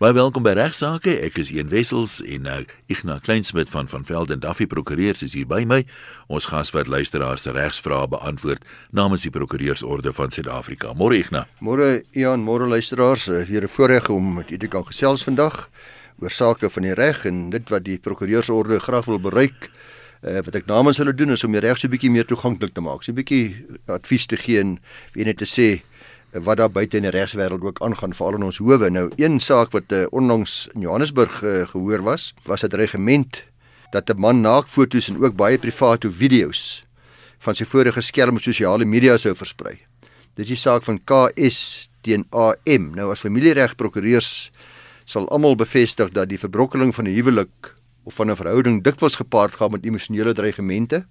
Baie welkom by Regsake. Ek is Ian Wessels en nou Ignas Kleinsmid van van Velden Duffy Prokureurs is hier by my. Ons gas wat luisteraars se regsvrae beantwoord namens die Prokureursorde van Suid-Afrika. Môre Ignas. Môre Ian, môre luisteraars. Weer 'n voorreg om met julle kan gesels vandag oor sake van die reg en dit wat die Prokureursorde graag wil bereik. Uh, wat ek namens hulle doen is om die reg so 'n bietjie meer toeganklik te maak. So 'n bietjie advies te gee en weer net te sê wat daar buite in die regswêreld ook aangaan veral in ons howe. Nou een saak wat uh, onlangs in Johannesburg uh, gehoor was, was 'n regiment dat 'n man naakfoto's en ook baie private video's van sy vorige skerm op sosiale media sou versprei. Dis die saak van KS teen AM. Nou as familieregprokureurs sal almal bevestig dat die verbrokkeling van 'n huwelik of van 'n verhouding dikwels gepaard gaan met emosionele dreigemente,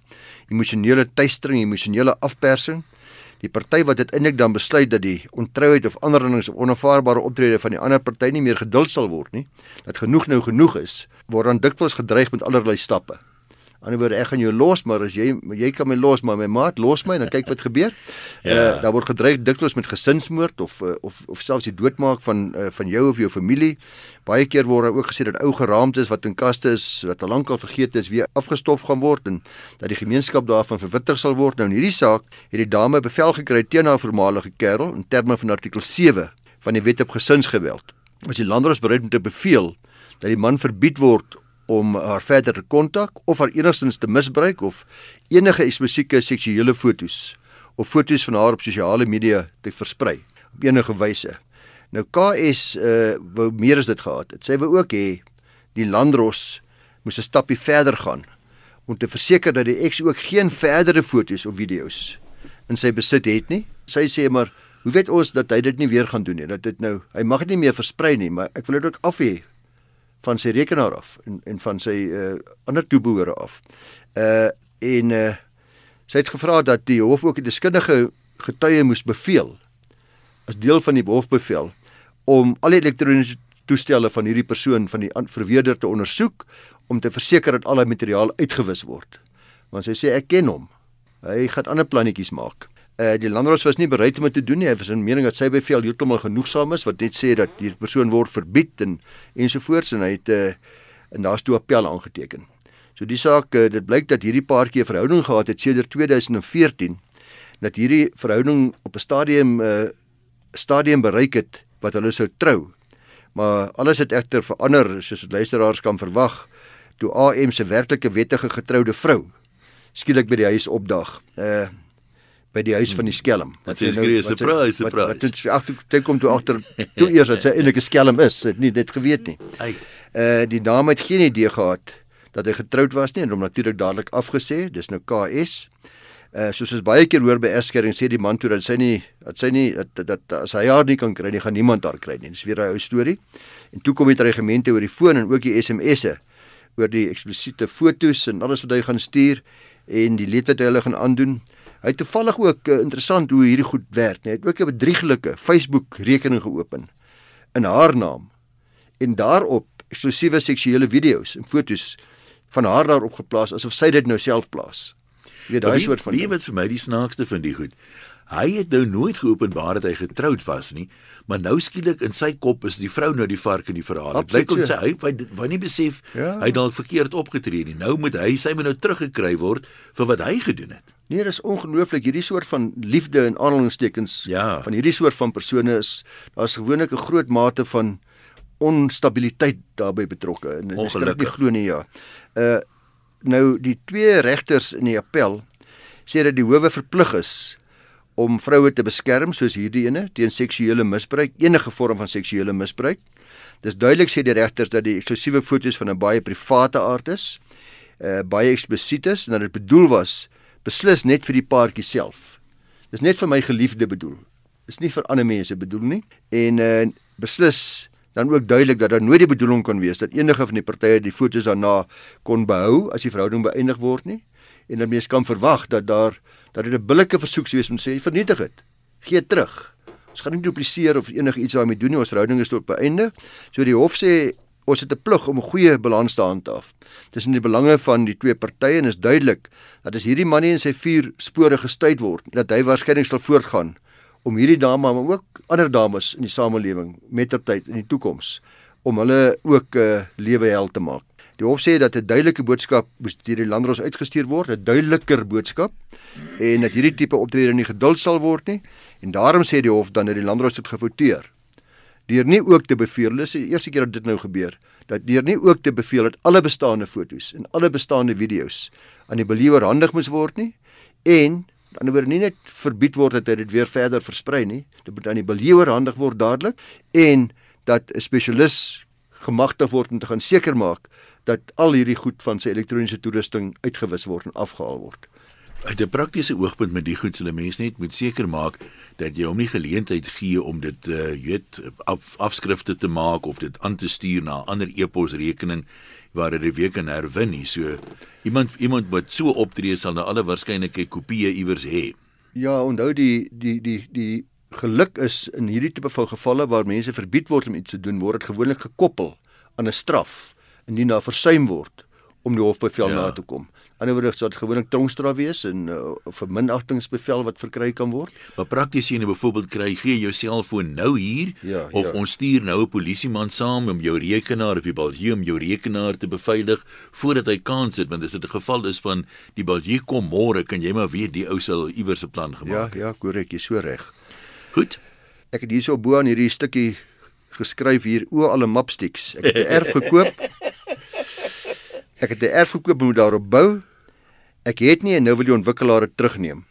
emosionele teistering, emosionele afpersing die party wat dit eintlik dan besluit dat die ontrouheid of anderings of onaanvaarbare optrede van die ander party nie meer geduld sal word nie, dat genoeg nou genoeg is, word dan dikwels gedreig met allerlei stappe. Aan die woorde ek gaan jou los, maar as jy jy kan my los, maar my maat los my, dan kyk wat gebeur. Ja. Uh, daar word gedreig dikwels met gesinsmoord of uh, of of selfs die doodmaak van uh, van jou of jou familie. Baie keer word daar ook gesê dat ou geraamtes wat in kaste is, wat al lankal vergeet is, weer afgestof gaan word en dat die gemeenskap daarvan verwittig sal word. Nou in hierdie saak het die dame bevel gekry teen haar voormalige kerel in terme van artikel 7 van die Wet op Gesinsgeweld. As die landros bereid om te beveel dat die man verbied word om haar verder te kontak of haar enigstens te misbruik of enige spesifieke seksuele fotos of fotos van haar op sosiale media te versprei op enige wyse. Nou KS uh wou meer as dit gehad het. Sy wou ook hê die landros moes 'n stappie verder gaan om te verseker dat die eks ook geen verdere fotos of video's in sy besit het nie. Sy sê maar, hoe weet ons dat hy dit nie weer gaan doen nie? Dat dit nou, hy mag dit nie meer versprei nie, maar ek wil dit ook af hê van sy rekenaar af en en van sy uh ander toebehore af. Uh en uh sy het gevra dat die hof ook 'n deskundige getuie moes beveel as deel van die hofbevel om al die elektroniese toestelle van hierdie persoon van die verweerder te ondersoek om te verseker dat al die materiaal uitgewis word. Want sy sê ek ken hom. Hy gaan ander plannetjies maak uh, die landros was nie bereid om dit te doen nie. Hy was in mening dat sy bevel heeltemal genoegsaam is wat net sê dat die persoon word verbied en ensovoorts en hy het uh, en daar's toe appel aangeteken. So die saak uh, dit blyk dat hierdie paartjie 'n verhouding gehad het sedert 2014 dat hierdie verhouding op 'n stadium 'n uh, stadium bereik het wat hulle sou trou. Maar alles het egter verander soos wat luisteraars kan verwag toe AM se werklike wettige getroude vrou skielik by die huis opdag. Uh by die huis van die skelm. Wat sê jy? Nou, surprise, surprise. Wat toe agter toe kom toe agter toe eers dat sy eintlik 'n skelm is, het nie dit geweet nie. Hey. Uh die dame het geen idee gehad dat hy getroud was nie en hom natuurlik dadelik afgesê. Dis nou KS. Uh soos ons baie keer hoor by eskering sê die man toe dat sy nie dat sy nie dat, dat, dat as hy haar nie kan kry nie, gaan niemand haar kry nie. Dis weer 'n ou storie. En toe kom die regimente oor die foon en ook die SMS'e oor die eksplisiete fotos en alles wat hy gaan stuur en die leed wat hy hulle gaan aandoen. Hy het toevallig ook uh, interessant hoe hierdie goed werk, net. Hy het ook 'n bedrieglike Facebook rekening geopen in haar naam en daarop eksklusiewe seksuele video's en fotos van haar daarop geplaas asof sy dit nou self plaas. Jy weet daai soort van Wie weet vir my die snaakste van die goed. Hy het nou nooit geopenbaar dat hy getroud was nie, maar nou skielik in sy kop is die vrou nou die vark in die verhaal. Dit lyk of sy hy wou nie besef ja. hy dalk verkeerd opgetree nie. Nou moet hy sy moet nou teruggekry word vir wat hy gedoen het. Nee, dis ongelooflik hierdie soort van liefde en aanhalingstekens ja. van hierdie soort van persone is daar's gewoonlik 'n groot mate van onstabiliteit daarbey betrokke en dis nie glo nie ja. Uh nou die twee regters in die appel sê dat die howe verplig is om vroue te beskerm soos hierdie ene teen seksuele misbruik, enige vorm van seksuele misbruik. Dis duidelik sê die regters dat die eksklusiewe foto's van 'n baie private aard is, uh baie eksplisiet is en dat dit bedoel was beslis net vir die paartjie self. Dis net vir my geliefde bedoel. Dis nie vir ander mense bedoel nie. En uh beslis dan ook duidelik dat daar nooit die bedoeling kan wees dat enige van die partye die fotos daarna kon behou as die verhouding beëindig word nie. En dan mens kan verwag dat daar dat dit 'n billike versoek sou wees om sê vernietig dit. Gee terug. Ons gaan nie dupliseer of enige iets daarmee doen nie. Ons verhouding is tot beëinde. So die hof sê ons het 'n plig om 'n goeie balans te handhaaf. In die belange van die twee partye en is duidelik dat as hierdie man nie in sy vier spore gestuit word, dat hy waarskynlik sal voortgaan om hierdie dame maar ook ander dames in die samelewing met ter tyd in die toekoms om hulle ook 'n uh, lewe hel te maak. Die hof sê dat 'n duidelike boodskap moes deur die landdros uitgestuur word, 'n duideliker boodskap en dat hierdie tipe optrede nie geduld sal word nie. En daarom sê die hof dan dat die landdros dit gefouteer. Deur nie ook te beveel, dis die eerste keer dat dit nou gebeur, dat deur nie ook te beveel dat alle bestaande fotos en alle bestaande video's aan die belewer handig moes word nie en aan die ander nie net verbied word dat hy dit weer verder versprei nie, dit moet aan die belewer handig word dadelik en dat 'n spesialis gemagtig word om te gaan seker maak dat al hierdie goed van sy elektroniese toerusting uitgewis word en afgehaal word. Uit 'n praktiese oogpunt met die goed se mense net moet seker maak dat jy hom nie geleentheid gee om dit uh weet af, afskrifte te maak of dit aan te stuur na 'n ander e-posrekening waar dit weer kan herwin nie. So iemand iemand wat so optree sal na alle waarskynlike kopieë iewers hê. Ja, onthou die die die die geluk is in hierdie tipe van gevalle waar mense verbied word om iets te doen, word dit gewoonlik gekoppel aan 'n straf indien daar versuim word om die hofbevel ja. na te kom. Anderswoorde sou dit gewoonlik tronkstraf wees en uh, of 'n minagtingsbevel wat verkry kan word. Maar prakties sien jy byvoorbeeld kry gee jou selfoon nou hier ja, of ja. ons stuur nou 'n polisieman saam om jou rekenaar of die balje om jou rekenaar te beveilig voordat hy kans het want as dit 'n geval is van die balje kom môre kan jy maar weet die ou sal iewers 'n plan gemaak. Ja, ja, korrek, jy so reg. Goed. Ek het hierso bo aan hierdie stukkie geskryf hier o alle mapsticks. Ek het 'n erf gekoop. Ek het 'n erf gekoop en moet daarop bou. Ek het nie en nou wil die ontwikkelaar dit terugneem.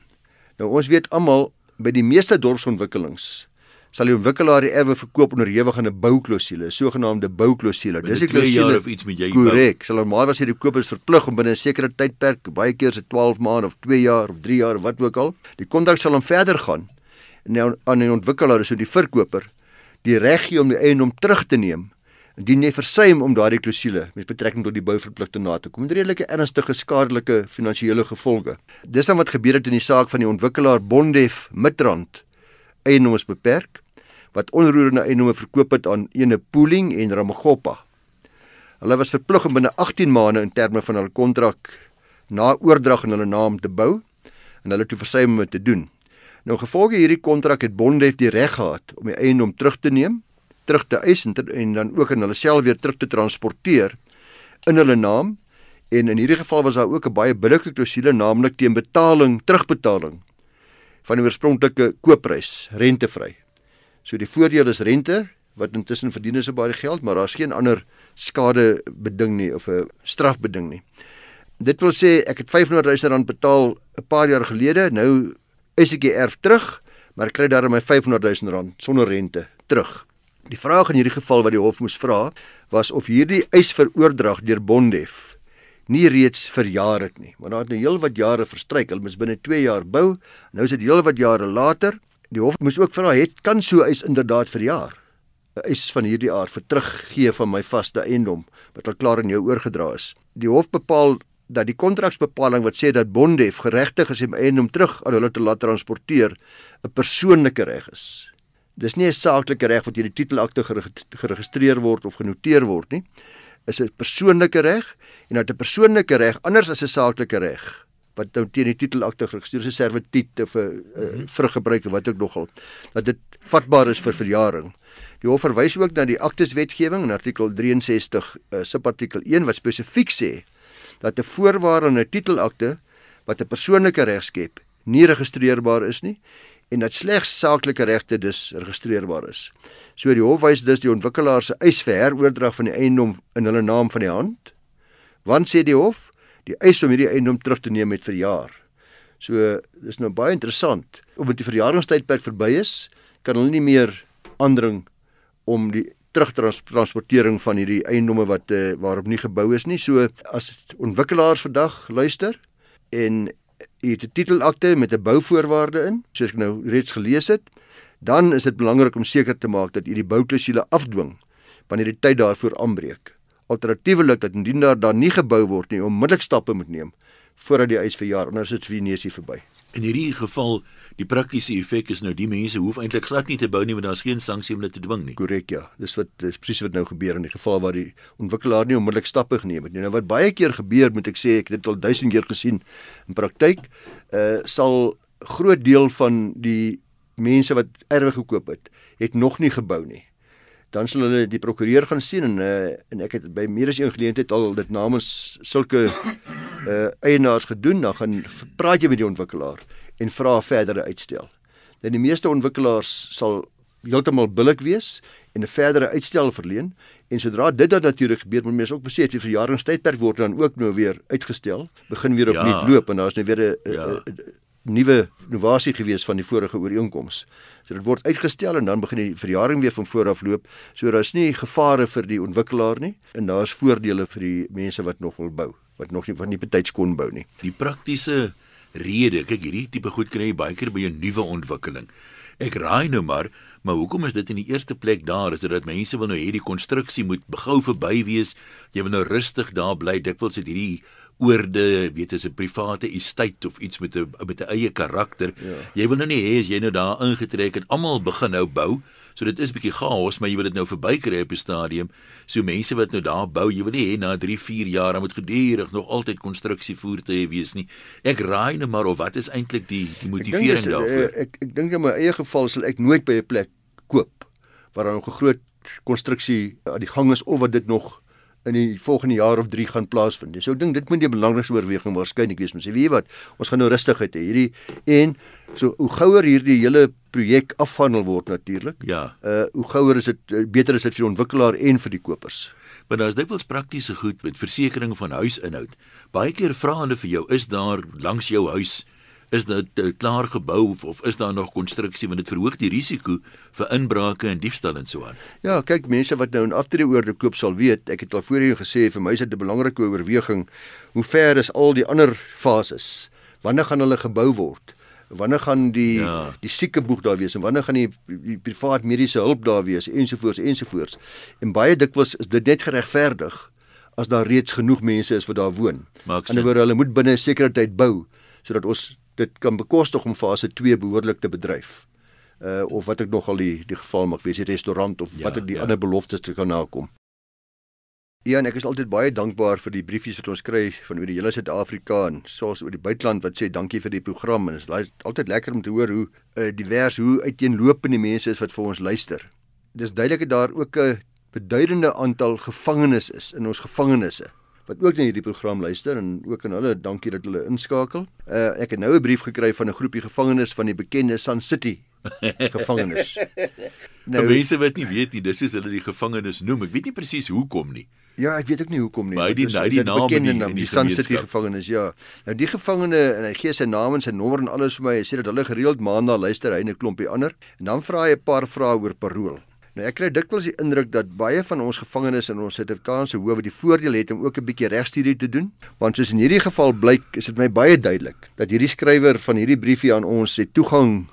Nou ons weet almal by die meeste dorpsontwikkelings sal die ontwikkelaar die erwe verkoop onderhewig aan 'n bouklousule, 'n sogenaamde bouklousule. Dis 'n klousule of iets met jy korrek. Sal normaal was hierdie kopers verplig om binne 'n sekere tydperk, baie keer se 12 maande of 2 jaar of 3 jaar of wat ook al, die kontrak sal hom verder gaan aan die ontwikkelaar, so die verkoper, die reg gee om die eiendom terug te neem indien jy versuim om daardie klousule met betrekking tot die bouverpligting na te kom met redelike ernstige skadelike finansiële gevolge. Dis dan wat gebeur het in die saak van die ontwikkelaar Bondef Midrand eiendoms beperk wat onroerende eiendomme verkoop het aan ene Pooling en Ramagopa. Hulle was verplig om binne 18 maande in terme van hul kontrak na oordrag in hulle naam te bou en hulle toe versuim om dit te doen. Nou gevolge hierdie kontrak het Bondef die reg gehad om die eiendom terug te neem, terug te eis en, ter, en dan ook in hulle self weer terug te transporteer in hulle naam. En in hierdie geval was daar ook 'n baie billike klousule naamlik teen betaling, terugbetaling van die oorspronklike koopprys, rentevry. So die voordeel is rente wat intussen verdien is op baie geld, maar daar's geen ander skade beding nie of 'n strafbeding nie. Dit wil sê ek het 500 000 rand betaal 'n paar jaar gelede, nou is ek die erf terug, maar ek kry daarmee my 500 000 rand sonder rente terug. Die vraag in hierdie geval wat die hof moes vra, was of hierdie eis vir oordrag deur Bondef nie reeds verjaar het nie. Want daar het nou heelwat jare verstryk. Hulle moes binne 2 jaar bou. Nou is dit heelwat jare later. Die hof moes ook vra, het kan so eis inderdaad verjaar? 'n Eis van hierdie aard vir teruggee van my vaste eiendom wat al klaar aan jou oorgedra is. Die hof bepaal dat die kontraksbepaling wat sê dat Bondef geregtig is om eiendom terug aan hulle te laat transporteer 'n persoonlike reg is. Dis nie 'n saaklike reg wat hierdie titelakte geregistreer word of genoteer word nie. Is 'n persoonlike reg en dat 'n persoonlike reg anders as 'n saaklike reg wat nou teen die titelakte geregistreer is 'n servitut of 'n mhm. vruggebruik of wat ook nogal dat dit vatbaar is vir verjaring. Die hof verwys ook na die akteswetgewing in artikel 63 uh, subartikel 1 wat spesifiek sê dat 'n voorwaarde in 'n titelakte wat 'n persoonlike reg skep, nie registreerbaar is nie en dat slegs saaklike regte dus registreerbaar is. So die hof wys dus die ontwikkelaar se eis vir heroordrag van die eiendom in hulle naam van die hand. Want sê die hof, die eis om hierdie eiendom terug te neem het verjaar. So dis nou baie interessant. Omdat die verjaringstydperk verby is, kan hulle nie meer aandring om die terugtransportering van hierdie eiendomme wat uh, waarop nie gebou is nie. So as ontwikkelaars vandag luister en jy het 'n titelakte met 'n bouvoorwaarde in, soos ek nou reeds gelees het, dan is dit belangrik om seker te maak dat jy die bouklousule afdwing wanneer die tyd daarvoor aanbreek. Alternatiefelik dat indien daar dan nie gebou word nie, onmiddellik stappe moet neem voordat die eis verjaar, anders is vir neusie verby. In hierdie geval, die praktiese effek is nou die mense hoef eintlik glad nie te bou nie want daar's geen sanksie om hulle te dwing nie. Korrek, ja. Dis wat dis presies wat nou gebeur in die geval waar die ontwikkelaar nie onmiddellik stappe geneem het nie. Nou wat baie keer gebeur, moet ek sê, ek het dit al duisend keer gesien in praktyk, uh sal groot deel van die mense wat erwe gekoop het, het nog nie gebou nie. Dan sal hulle die prokureur gaan sien en uh, en ek het by meer as een geleentheid al dit namens sulke uh eienaars gedoen dan gaan praat jy met die ontwikkelaar en vra verdere uitstel. Dan die meeste ontwikkelaars sal heeltemal billik wees en 'n verdere uitstel verleen en sodra dit dan natuurlik gebeur moet mense ook besef die verjaringstydperk word dan ook nou weer uitgestel begin weer opnuut ja. loop en daar's nou weer 'n ja. Nuwe innovasie gewees van die vorige ooreenkoms. So dit word uitgestel en dan begin die verjaring weer van voor af loop. So daar's nie gevare vir die ontwikkelaar nie en daar's voordele vir die mense wat nog wil bou, wat nog nie van die betyds kon bou nie. Die praktiese rede, kyk hierdie tipe goed kry jy baie keer by 'n nuwe ontwikkeling. Ek raai nou maar Maar hoekom is dit in die eerste plek daar? Is dit dat mense wil nou hierdie konstruksie moet begou verby wees? Jy wil nou rustig daar bly. Dikwels het hierdie oorde, weet as 'n private estate of iets met 'n met 'n eie karakter. Ja. Jy wil nou nie hê as jy nou daar ingetrek het, almal begin nou bou. So dit is bietjie chaos, maar jy wil dit nou verbykry op 'n stadium. So mense wat nou daar bou, jy wil nie hê na 3, 4 jaar dan moet gedurig nog altyd konstruksievoertuie wees nie. Ek raai net maar of wat is eintlik die die motivering ek daarvoor? Ek ek, ek dink in my eie geval sal ek nooit by 'n plek koop waar daar nog 'n groot konstruksie aan die gang is of wat dit nog in die volgende jaar of 3 gaan plaasvind. So ek dink dit moet die belangrikste oorweging waarskynlik wees. Mens sê, weet jy wat, ons gaan nou rustigheid hê hierdie en so hoe gouer hierdie hele projek afhandel word natuurlik. Ja. Uh hoe gouer is dit uh, beter is dit vir die ontwikkelaar en vir die kopers. Want daar is dikwels praktiese goed met versekerings van huisinhoud. Baie keer vra hulle vir jou, is daar langs jou huis is dit uh, klaar gebou of, of is daar nog konstruksie want dit verhoog die risiko vir inbrake en diefstal en so aan. Ja, kyk mense wat nou 'n aftreeoorde koop sal weet, ek het al voorheen gesê vir my is dit 'n belangrike oorweging hoe ver is al die ander fases? Wanneer gaan hulle gebou word? Wanneer gaan die ja. die siekeboek daar wees en wanneer gaan die, die privaat mediese hulp daar wees ensovoorts ensovoorts. En baie dikwels is dit net geregverdig as daar reeds genoeg mense is wat daar woon. Maar hulle moet binne 'n sekere tyd bou sodat ons dit kan bekostig om fase 2 behoorlik te bedryf. Uh of wat ek nog al die die geval mag wees, die restaurant of ja, wat ek die ja. ander beloftes te kan nakom. Ja, en ek is altyd baie dankbaar vir die briefies wat ons kry van oor die hele Suid-Afrika en soos oor die buiteland wat sê dankie vir die program en dit is altyd lekker om te hoor hoe uh, divers hoe uiteenlopende mense is wat vir ons luister. Dis duidelik dat daar ook 'n beduidende aantal gevangenes is in ons gevangenisse wat ook na hierdie program luister en ook aan hulle dankie dat hulle inskakel. Uh ek het nou 'n brief gekry van 'n groepie gevangenes van die bekende Sun City gevangenes. nou mense wat nie weet nie, dis soos hulle die gevangenes noem. Ek weet nie presies hoekom nie. Ja, ek weet ook nie hoekom nie. Maar die nou die naam in die, naam, die, die Sun City gevangenes, ja. Nou die gevangene en hy gee sy naam en sy nommer en alles vir my. Hy sê dat hulle gereeld maandag luister hy en 'n klompie ander. En dan vra hy 'n paar vrae oor parol. Nou ek kry dikwels die indruk dat baie van ons gevangenes in ons Suid-Afrikaanse howe die voordeel het om ook 'n bietjie regstudie te doen, want soos in hierdie geval blyk, is dit my baie duidelik dat hierdie skrywer van hierdie briefie aan ons het toegang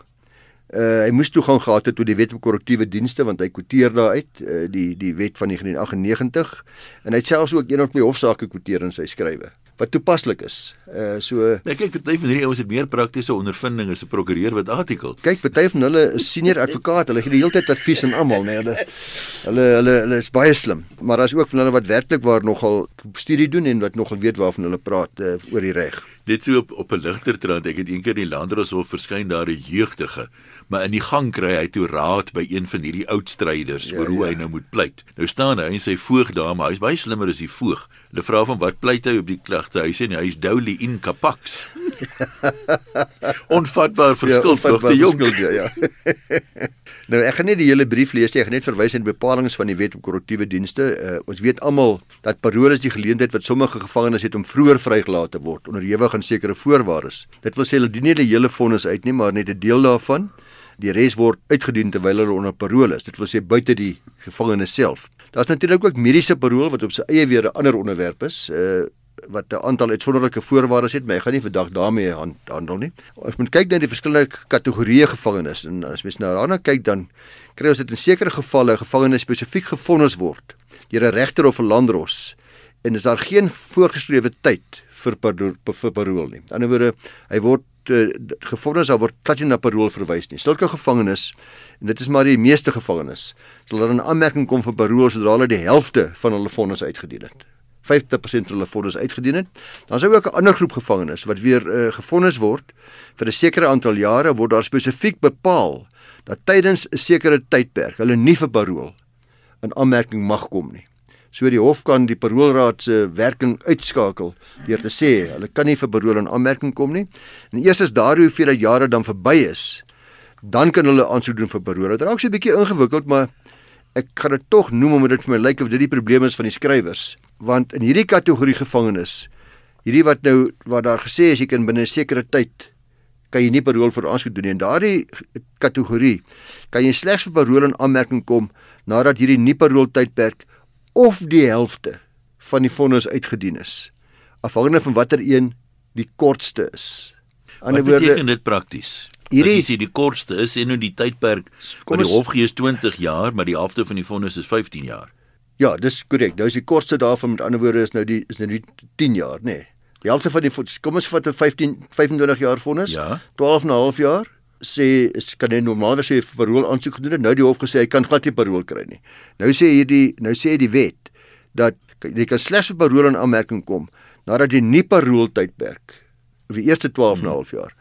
uh hy moes toegang gehad het tot die wet op korrektiewe dienste want hy kwoteer daar uit uh, die die wet van 1998 en hy het selfs ook een of twee hofsaake kwoteer in sy skrywe wat toepaslik is. Uh so nee, kyk party van hierdie ouens het meer praktiese ondervinding as 'n prokureur wat artikel. Kyk, party van hulle is senior advokaat, hulle gee die hele tyd advies aan almal, nee, hulle hulle hulle hulle is baie slim. Maar daar's ook van hulle wat werklik waar nogal studie doen en wat nogal weet waarvan hulle praat uh, oor die reg. Dit so op op 'n ligter trant, ek het eendag in die landdroshof verskyn daar 'n jeugdige, maar in die gang kry hy toe raad by een van hierdie oud stryders ja, oor hoe ja. hy nou moet pleit. Nou staan hy en sy voog daar, maar hy's baie slimmer as die voog. Hulle vra van wat pleit hy op die klagte? Hy sê nee, hy's Dowley in Capax. onvatbaar verskil ja, tog die jong. Ja, ja. nou ek gaan nie die hele brief lees nie, ek gaan net verwys na die bepalinge van die wet op korrektiewe dienste. Uh, ons weet almal dat parole is die geleentheid wat sommige gevangenes het om vroeër vrygelaat te word onderhewig aan sekere voorwaardes. Dit wil sê hulle dien nie die hele vonnis uit nie, maar net 'n deel daarvan. Die res word uitgedien terwyl hulle onder parole is. Dit wil sê buite die gevangenes self. Daar's natuurlik ook mediese parole wat op sy eie weer 'n ander onderwerp is. Uh wat 'n aantal uitsonderlike voorwaardes het, maar ek gaan nie vandag daarmee handel nie. Ons moet kyk na die verskillende kategorieë gevangenes en as mens nou daarna kyk dan kry ons dit in sekere gevalle gevangenes spesifiek gefonnis word deur 'n regter of 'n landros en is daar geen voorgeskrewe tyd vir vir parol nie. Aan die ander woorde, hy word uh, gefonnis sal word glad nie na parol verwys nie. Sulke gevangenes en dit is maar die meeste gevangenes sal dan 'n aanmerking kom vir parol sodra hulle die helfte van hulle vonnis uitgedien het. 50% van hulle vonnis uitgedien het. Dan daar ook 'n ander groep gevangenes wat weer uh, gefonnis word vir 'n sekere aantal jare word daar spesifiek bepaal dat tydens 'n sekere tydperk hulle nie vir parol in aanmerking mag kom nie. So die hof kan die paroolraad se werking uitskakel deur te sê hulle kan nie vir parool in aanmerking kom nie. En eers as daardie hoeveelheid jare dan verby is, dan kan hulle aansoek doen vir parool. Dit raak so 'n bietjie ingewikkeld, maar ek gaan dit tog noem omdat dit vir my lyk of dit die probleem is van die skrywers, want in hierdie kategorie gevangenes, hierdie wat nou wat daar gesê is jy kan binne 'n sekere tyd kan jy nie parool vir aansoek doen nie. En daardie kategorie kan jy slegs vir parool in aanmerking kom nadat hierdie nie parool tydperk of die helfte van die vonnis uitgedien is afhangende van watter een die kortste is. Aan die woorde Wat beteken dit prakties? Hierdie is die kortste is en nou die tydperk wat die hof gee is 20 jaar, maar die helfte van die vonnis is 15 jaar. Ja, dis korrek. Nou is die kortste daarvan met ander woorde is nou die is nou die 10 jaar, nê. Nee. Die helfte van die kom ons vat 'n 15 25 jaar vonnis. Ja. 12 en 'n half jaar sê kan hy normaalweg sê parol aansoek gedoen het. Nou die hof gesê hy kan glad nie parol kry nie. Nou sê hierdie nou sê die wet dat jy kan slegs vir parol in aanmerking kom nadat die nie parol tydperk vir die eerste 12 en 'n half jaar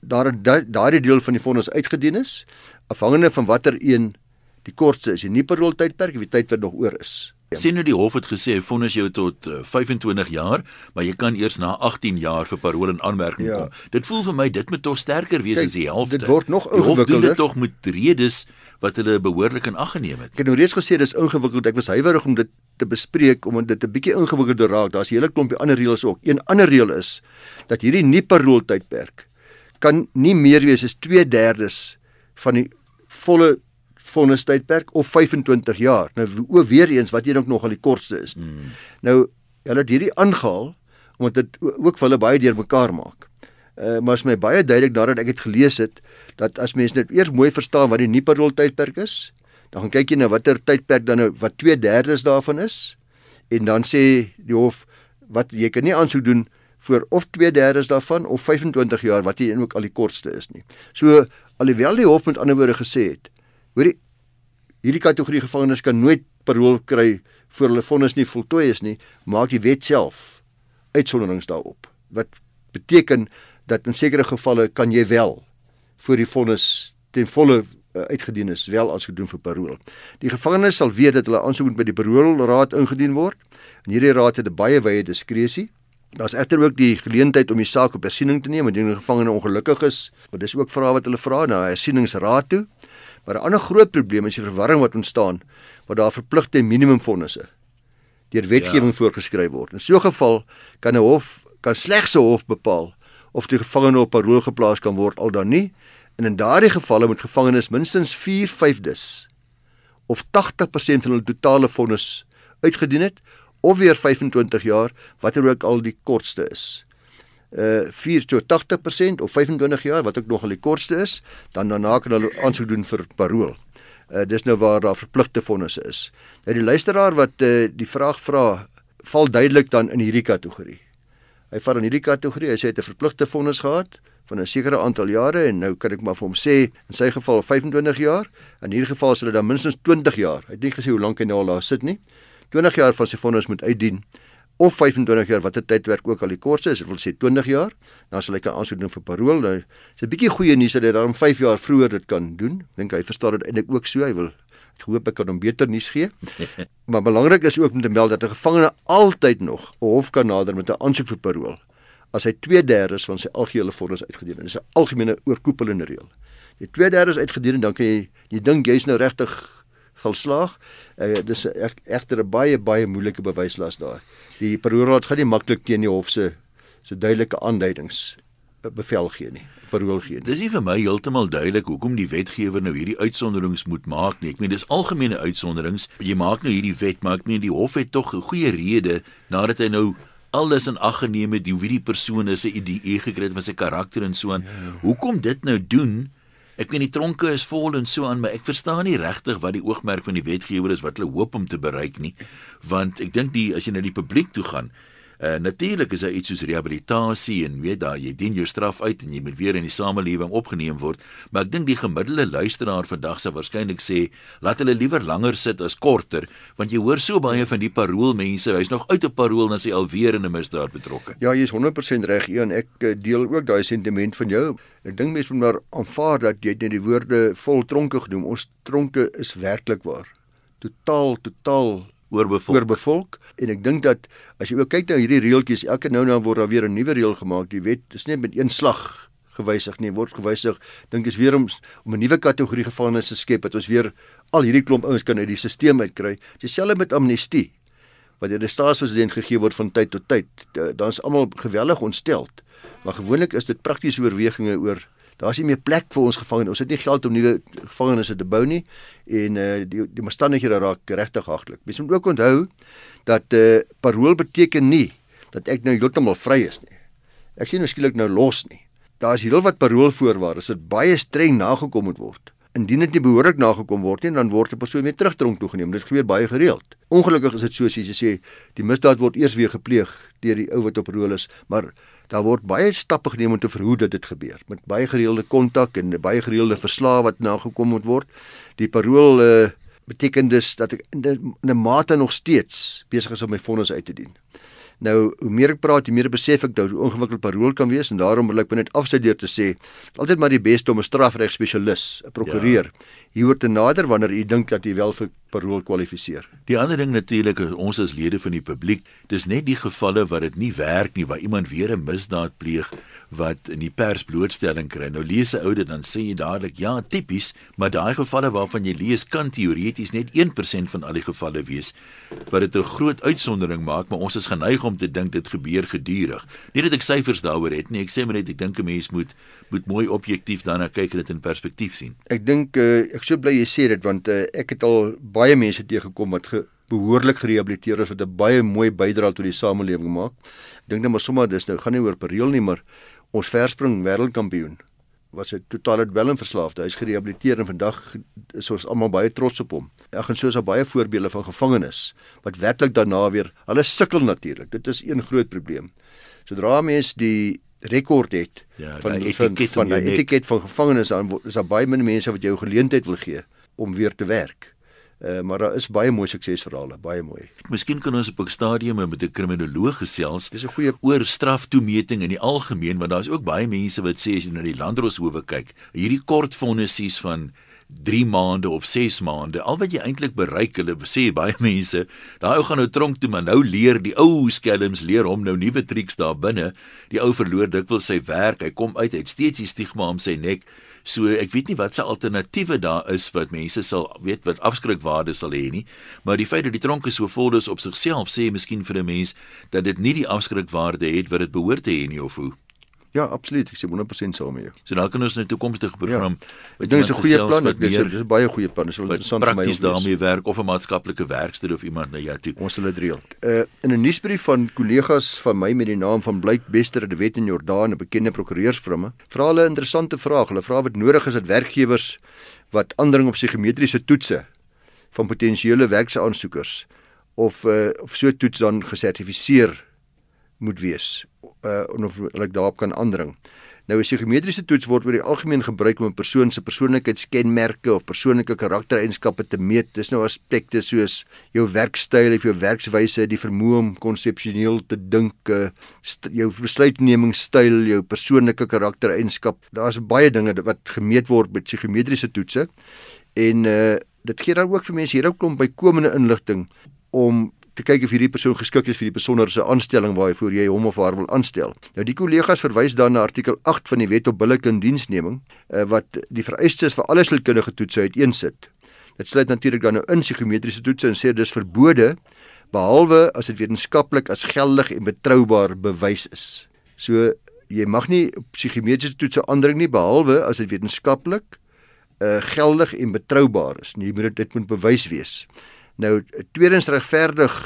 daar daardie deel van die vonnis uitgedien is afhangende van watter een die kortste is die nie parol tydperk of die tyd wat nog oor is. Sien nou die hof het gesê hy vonnis jou tot uh, eh, 25 jaar, maar jy kan eers na 18 jaar vir parol en aanmerking ja. kom. Dit voel vir my dit moet tog sterker wees Kijk, as die helfte. Dit word nog ingewikkelder. Dit tog met redes wat hulle behoorlik in ag geneem het. Ek het nou reeds gesê dis ingewikkeld. Ek was huiwerig om dit te bespreek omdat dit 'n bietjie ingewikkelder raak. Daar's 'n hele klompie ander reëls ook. Een ander reël is dat hierdie nie parol tydperk kan nie meer wees as 2/3 van die volle vonnis tydperk of 25 jaar. Nou o weer eens wat jy dink nog al die kortste is. Hmm. Nou hulle het hierdie aangehaal omdat dit ook vir hulle baie deurmekaar maak. Uh maar is my baie duidelik nadat ek dit gelees het dat as mense net eers mooi verstaan wat die Niparol tydperk is, dan gaan kyk jy na watter tydperk dan nou wat 2/3 daarvan is en dan sê die hof wat jy kan nie aansoek doen vir of 2/3 daarvan of 25 jaar wat jy ook al die kortste is nie. So alhoewel die hof met ander woorde gesê het Hoorie hierdie kategorie gevangenes kan nooit parol kry voor hulle vonnis nie voltooi is nie, maak die wet self uitsonderings daarop. Wat beteken dat in sekere gevalle kan jy wel voor die vonnis ten volle uh, uitgedien is, wel as gedoen vir parol. Die gevangenes sal weet dat hulle aansoek by die paroolraad ingedien word. En hierdie raad het 'n baie wye diskresie. Daar's egter ook die geleentheid om die saak op hersiening te neem indien 'n gevangene ongelukkig is, want dis ook vrae wat hulle vra na 'n hersieningsraad toe. Maar 'n ander groot probleem is die verwarring wat ontstaan waar daar verpligte minimumvonnisse deur wetgewing ja. voorgeskryf word. In so 'n geval kan 'n hof kan slegs 'n hof bepaal of die gevangene op parol geplaas kan word al dan nie. En in daardie gevalle moet gevangenes minstens 4/5des of 80% van hulle totale vonnis uitgedien het of weer 25 jaar watter ook al die kortste is uh 4 tot 80% of 25 jaar wat ook nog al die kortste is, dan daarna kan hulle aansoek doen vir parol. Uh dis nou waar daar verpligte fondse is. Nou die luisteraar wat uh die vraag vra, val duidelik dan in hierdie kategorie. Hy val in hierdie kategorie. Hy sê hy het 'n verpligte fonds gehad van 'n sekere aantal jare en nou kan ek maar vir hom sê in sy geval 25 jaar. In hierdie geval sal dit dan minstens 20 jaar. Hy het nie gesê hoe lank hy nou al daar sit nie. 20 jaar van sy fonds moet uitdien of 25 jaar watter tydwerk ook al die kortste is, ek wil sê 20 jaar, dan sal hy kan aansoek doen vir parol. Nou, is 'n bietjie goeie nuus dat hy daarom 5 jaar vroeër dit kan doen. Dink hy verstaan dit eintlik ook so. Hy wil ek hoop ek kan hom beter nuus gee. maar belangrik is ook om te meld dat 'n gevangene altyd nog 'n hof kan nader met 'n aansoek vir parol as hy 2/3 van sy algehele vonnis uitgedien het. Dis 'n algemene oorkoepelende reël. Jy 2/3 uitgedien en dan kan jy jy dink jy's nou regtig geslaag. Uh, dis egter 'n baie baie moeilike bewyslas daar. Die paroolraad gaan nie maklik teen die hof se se duidelike aanduidings eh, bevel gee nie. Parool gee. Dis nie vir my heeltemal duidelik hoekom die wetgewer nou hierdie uitsonderings moet maak nie. Ek meen dis algemene uitsonderings. Jy maak nou hierdie wet, maar ek meen die hof het tog 'n goeie rede nadat hy nou alles in ag geneem het, wie die persoon is, sy idee gekry het van sy karakter en so aan. Ja. Hoekom dit nou doen? Ek weet die tronke is vol en so aan, maar ek verstaan nie regtig wat die oogmerk van die wetgewer is wat hulle hoop om te bereik nie. Want ek dink die as jy na die publiek toe gaan, Uh, Natuurlik is daar iets soos rehabilitasie en weet daar jy dien jou straf uit en jy moet weer in die samelewing opgeneem word, maar ek dink die gemiddelde luisteraar vandag sal waarskynlik sê laat hulle liewer langer sit as korter, want jy hoor so baie van die paroolmense, hy's nog uit op parool en hy alweer in 'n misdaad betrokke. Ja, jy's 100% reg, Ian. Ek eh, deel ook daai sentiment van jou. Ek dink mense moet maar aanvaar dat jy net die woorde vol tronke genoem. Ons tronke is werklik waar totaal totaal oorbevolk. oorbevolk en ek dink dat as jy ook kyk na hierdie reeltjies elke nou en dan word daar weer 'n nuwe reël gemaak. Die wet is net met een slag gewysig nie word gewysig. Dink is weer om om 'n nuwe kategorie gevangenes te skep dat ons weer al hierdie klomp ouens kan uit die stelsel uitkry. Dieselfde met amnestie wat deur die staatspresident gegee word van tyd tot tyd. Dan is almal geweldig ontsteld maar gewoonlik is dit praktiese oorwegings oor Daar's nie meer plek vir ons gevangenes. Ons het nie geld om nuwe gevangenes te bou nie en uh die die omstandighede raak regtig haglik. Mens moet ook onthou dat uh parol beteken nie dat ek nou heeltemal vry is nie. Ek sien nou skielik nou los nie. Daar's heelwat paroolvoorwaardes wat baie streng nagekom moet word. Indien dit nie behoorlik nagekom word nie, dan word 'n persoon weer terugtronk toegeneem. Dit gebeur baie gereeld. Ongelukkig is dit so soos jy sê, die misdaad word eers weer gepleeg deur die ou wat op parool is, maar daar word baie stappe geneem om te verhoed dat dit gebeur. Met baie gereelde kontak en baie gereelde verslae wat nagekom moet word. Die parool uh, beteken dus dat ek in 'n mate nog steeds besig is om my vonnis uit te dien. Nou, hoe meer ek praat, hoe meer besef ek dat hoe ongewikkeld parool kan wees en daarom wil ek net afsluit deur te sê, altyd maar die beste om 'n strafreg spesialis, 'n prokureur, ja. hieroor te nader wanneer u dink dat u wel vir parool kwalifiseer. Die ander ding natuurlik is ons as lede van die publiek, dis net die gevalle waar dit nie werk nie, waar iemand weer 'n misdaad pleeg wat in die pers blootstelling kry. Nou lees 'n ou dit dan sê jy dadelik, ja, tipies, maar daai gevalle waarvan jy lees kan teoreties net 1% van al die gevalle wees wat dit 'n groot uitsondering maak, maar ons is geneig om te dink dit gebeur gedurig. Nie dat ek syfers daaroor het nie, ek sê maar net ek dink 'n mens moet moet mooi objektief daarna kyk en dit in perspektief sien. Ek dink uh, ek sou bly jy sê dit want uh, ek het al mense teëgekom wat ge behoorlik gerehabiliteer is wat 'n baie mooi bydrae tot die samelewing maak. Ek dink net maar sommer dis nou gaan nie oor pereel nie, maar ons verspring wêreldkampioen was 'n totale dwelmverslaafde. Hy's gerehabiliteer en vandag is ons almal baie trots op hom. Ek gaan soos 'n baie voorbeelde van gevangenes wat werklik daarna weer hulle sukkel natuurlik. Dit is een groot probleem. Sodra mens die rekord het ja, van die van van die etiket van gevangenes dan is daar baie min mense wat jou geleentheid wil gee om weer te werk. Uh, maar daar is baie mooi suksesverhale, baie mooi. Miskien kan ons op 'n stadium met 'n kriminoloog gesels. Dis 'n goeie oor straftoemeting in die algemeen, want daar is ook baie mense wat sê as jy na die landdroshowe kyk, hierdie kort vonnisies van 3 maande of 6 maande, al wat jy eintlik bereik, hulle sê baie mense, daai ou gaan nou tronk toe, maar nou leer die ou skelms leer hom nou nuwe triks daar binne. Die ou verloor dikwels sy werk, hy kom uit, hy het steeds die stigma om sy nek. So ek weet nie wat se alternatiewe daar is wat mense sal weet wat afskrikwaarde sal hê nie, maar die feit dat die tronke so vol is op sigself sê miskien vir 'n mens dat dit nie die afskrikwaarde het wat dit behoort te hê nie of hoe. Ja, absoluut. Ek sê 100% saam met jou. So dan kan ons 'n toekomstige program ja. Dit is 'n goeie plan. Dit is, is 'n baie goeie plan. Dit sal interessant vir my wees. Prakties daarmee werk of 'n maatskaplike werkster of iemand na jou toe. Ons sal dit reël. Uh in 'n nuusbrief van kollegas van my met die naam van Blyk Bester de Wet in Jordaan, 'n bekende prokureursfirma, vra hulle 'n interessante vraag. Hulle vra wat nodig is dat werkgewers wat aandring op psigometriese toetse van potensiële werksaansoekers of uh of so toets dan gesertifiseer moet wees uh of hulle daarop kan aandring. Nou 'n psigometriese toets word oor die algemeen gebruik om 'n persoon se persoonlikheidskenmerke of persoonlike karaktereienskappe te meet. Dis nou aspekte soos jou werkstyl of jou werkswyse, die vermoë om konseptueel te dink, uh, jou besluitnemingstyl, jou persoonlike karaktereienskap. Daar's baie dinge wat gemeet word met psigometriese toetse. En uh dit gee dan ook vir mense hier 'n klomp bykomende inligting om te kyk of hierdie persoon geskik is vir die besonderse aanstelling waarvoor jy hom of haar wil aanstel. Nou die kollegas verwys dan na artikel 8 van die Wet op billike indiensneming uh, wat die vereistes vir alle sielkundige toetse uiteensit. Dit sluit natuurlik dan nou in psigometriese toetse en sê dis verbode behalwe as dit wetenskaplik as geldig en betroubaar bewys is. So jy mag nie psigometriese toetse aandring nie behalwe as dit wetenskaplik uh, geldig en betroubaar is. Nie moet dit moet bewys wees. Nou tweedens regverdig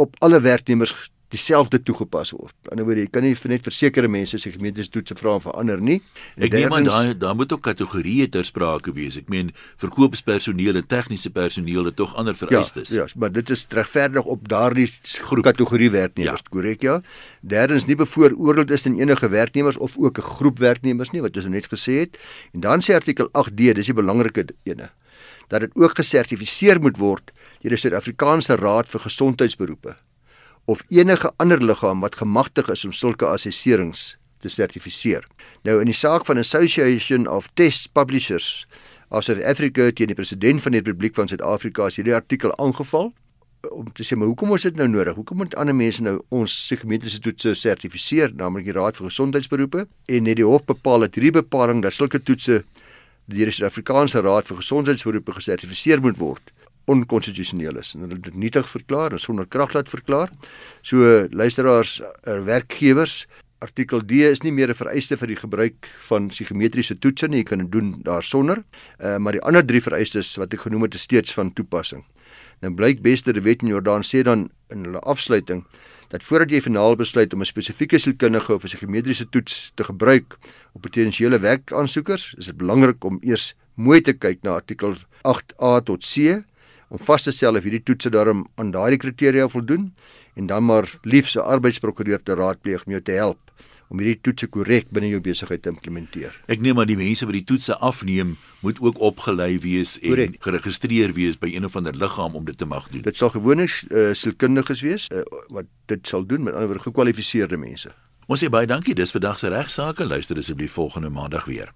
op alle werknemers dieselfde toegepas word. Aan die ander wyse, jy kan nie vir net versekerde mense se gemeentes toetse vra en verander nie. En ek dink maar daar daar moet ook kategorieë ter sprake wees. Ek meen verkoopspersoneel en tegniese personeel het tog ander vereistes. Ja, ja, maar dit is regverdig op daardie groep kategorie werknemers, ja. korrek ja. Derdens nie bevooroordeel is teen enige werknemers of ook 'n groep werknemers nie wat ons net gesê het. En dan sê artikel 8D, dis die belangrike ene dat dit ook gesertifiseer moet word deur die Suid-Afrikaanse Raad vir Gesondheidsberoepe of enige ander liggaam wat gemagtig is om sulke assesserings te sertifiseer. Nou in die saak van Association of Test Publishers of South Africa teen die president van die Republiek van Suid-Afrika as hierdie artikel aangeval om te sê maar hoekom is dit nou nodig? Hoekom moet ander mense nou ons psigometriese toetse sertifiseer, naamlik die Raad vir Gesondheidsberoepe en net die hof bepaal dat hierdie bepaling dat sulke toetse deur die Suid-Afrikaanse Raad vir Gesondheidsberoepe gesertifiseer moet word onkonstitusioneel is en hulle dit nietig verklaar en sonder krag laat verklaar. So luisteraars, er werkgewers Artikel D is nie meer 'n vereiste vir die gebruik van psigometriese toetse nie, jy kan dit doen daarsonder. Uh, maar die ander drie vereistes wat ek genoem het is steeds van toepassing. Nou blyk beste die wet in Jordaan sê dan in hulle afsluiting dat voordat jy finaal besluit om 'n spesifieke sielkundige of 'n psigometriese toets te gebruik op potensiële werkaansoekers, is dit belangrik om eers mooi te kyk na artikel 8A tot C om vas te stel of hierdie toetse daarom aan daardie kriteria voldoen en dan maar liefs 'n arbeidsprokureur te raadpleeg om jou te help om hierdie toetse korrek binne jou besigheid te implementeer. Ek neem aan die mense wat die toetse afneem, moet ook opgelei wees en correct. geregistreer wees by een of ander liggaam om dit te mag doen. Dit sal gewoonlik uh, sielkundiges wees uh, wat dit sal doen, met ander woorde gekwalifiseerde mense. Ons sê baie dankie, dis vandag se regsaake. Luister asseblief volgende maandag weer.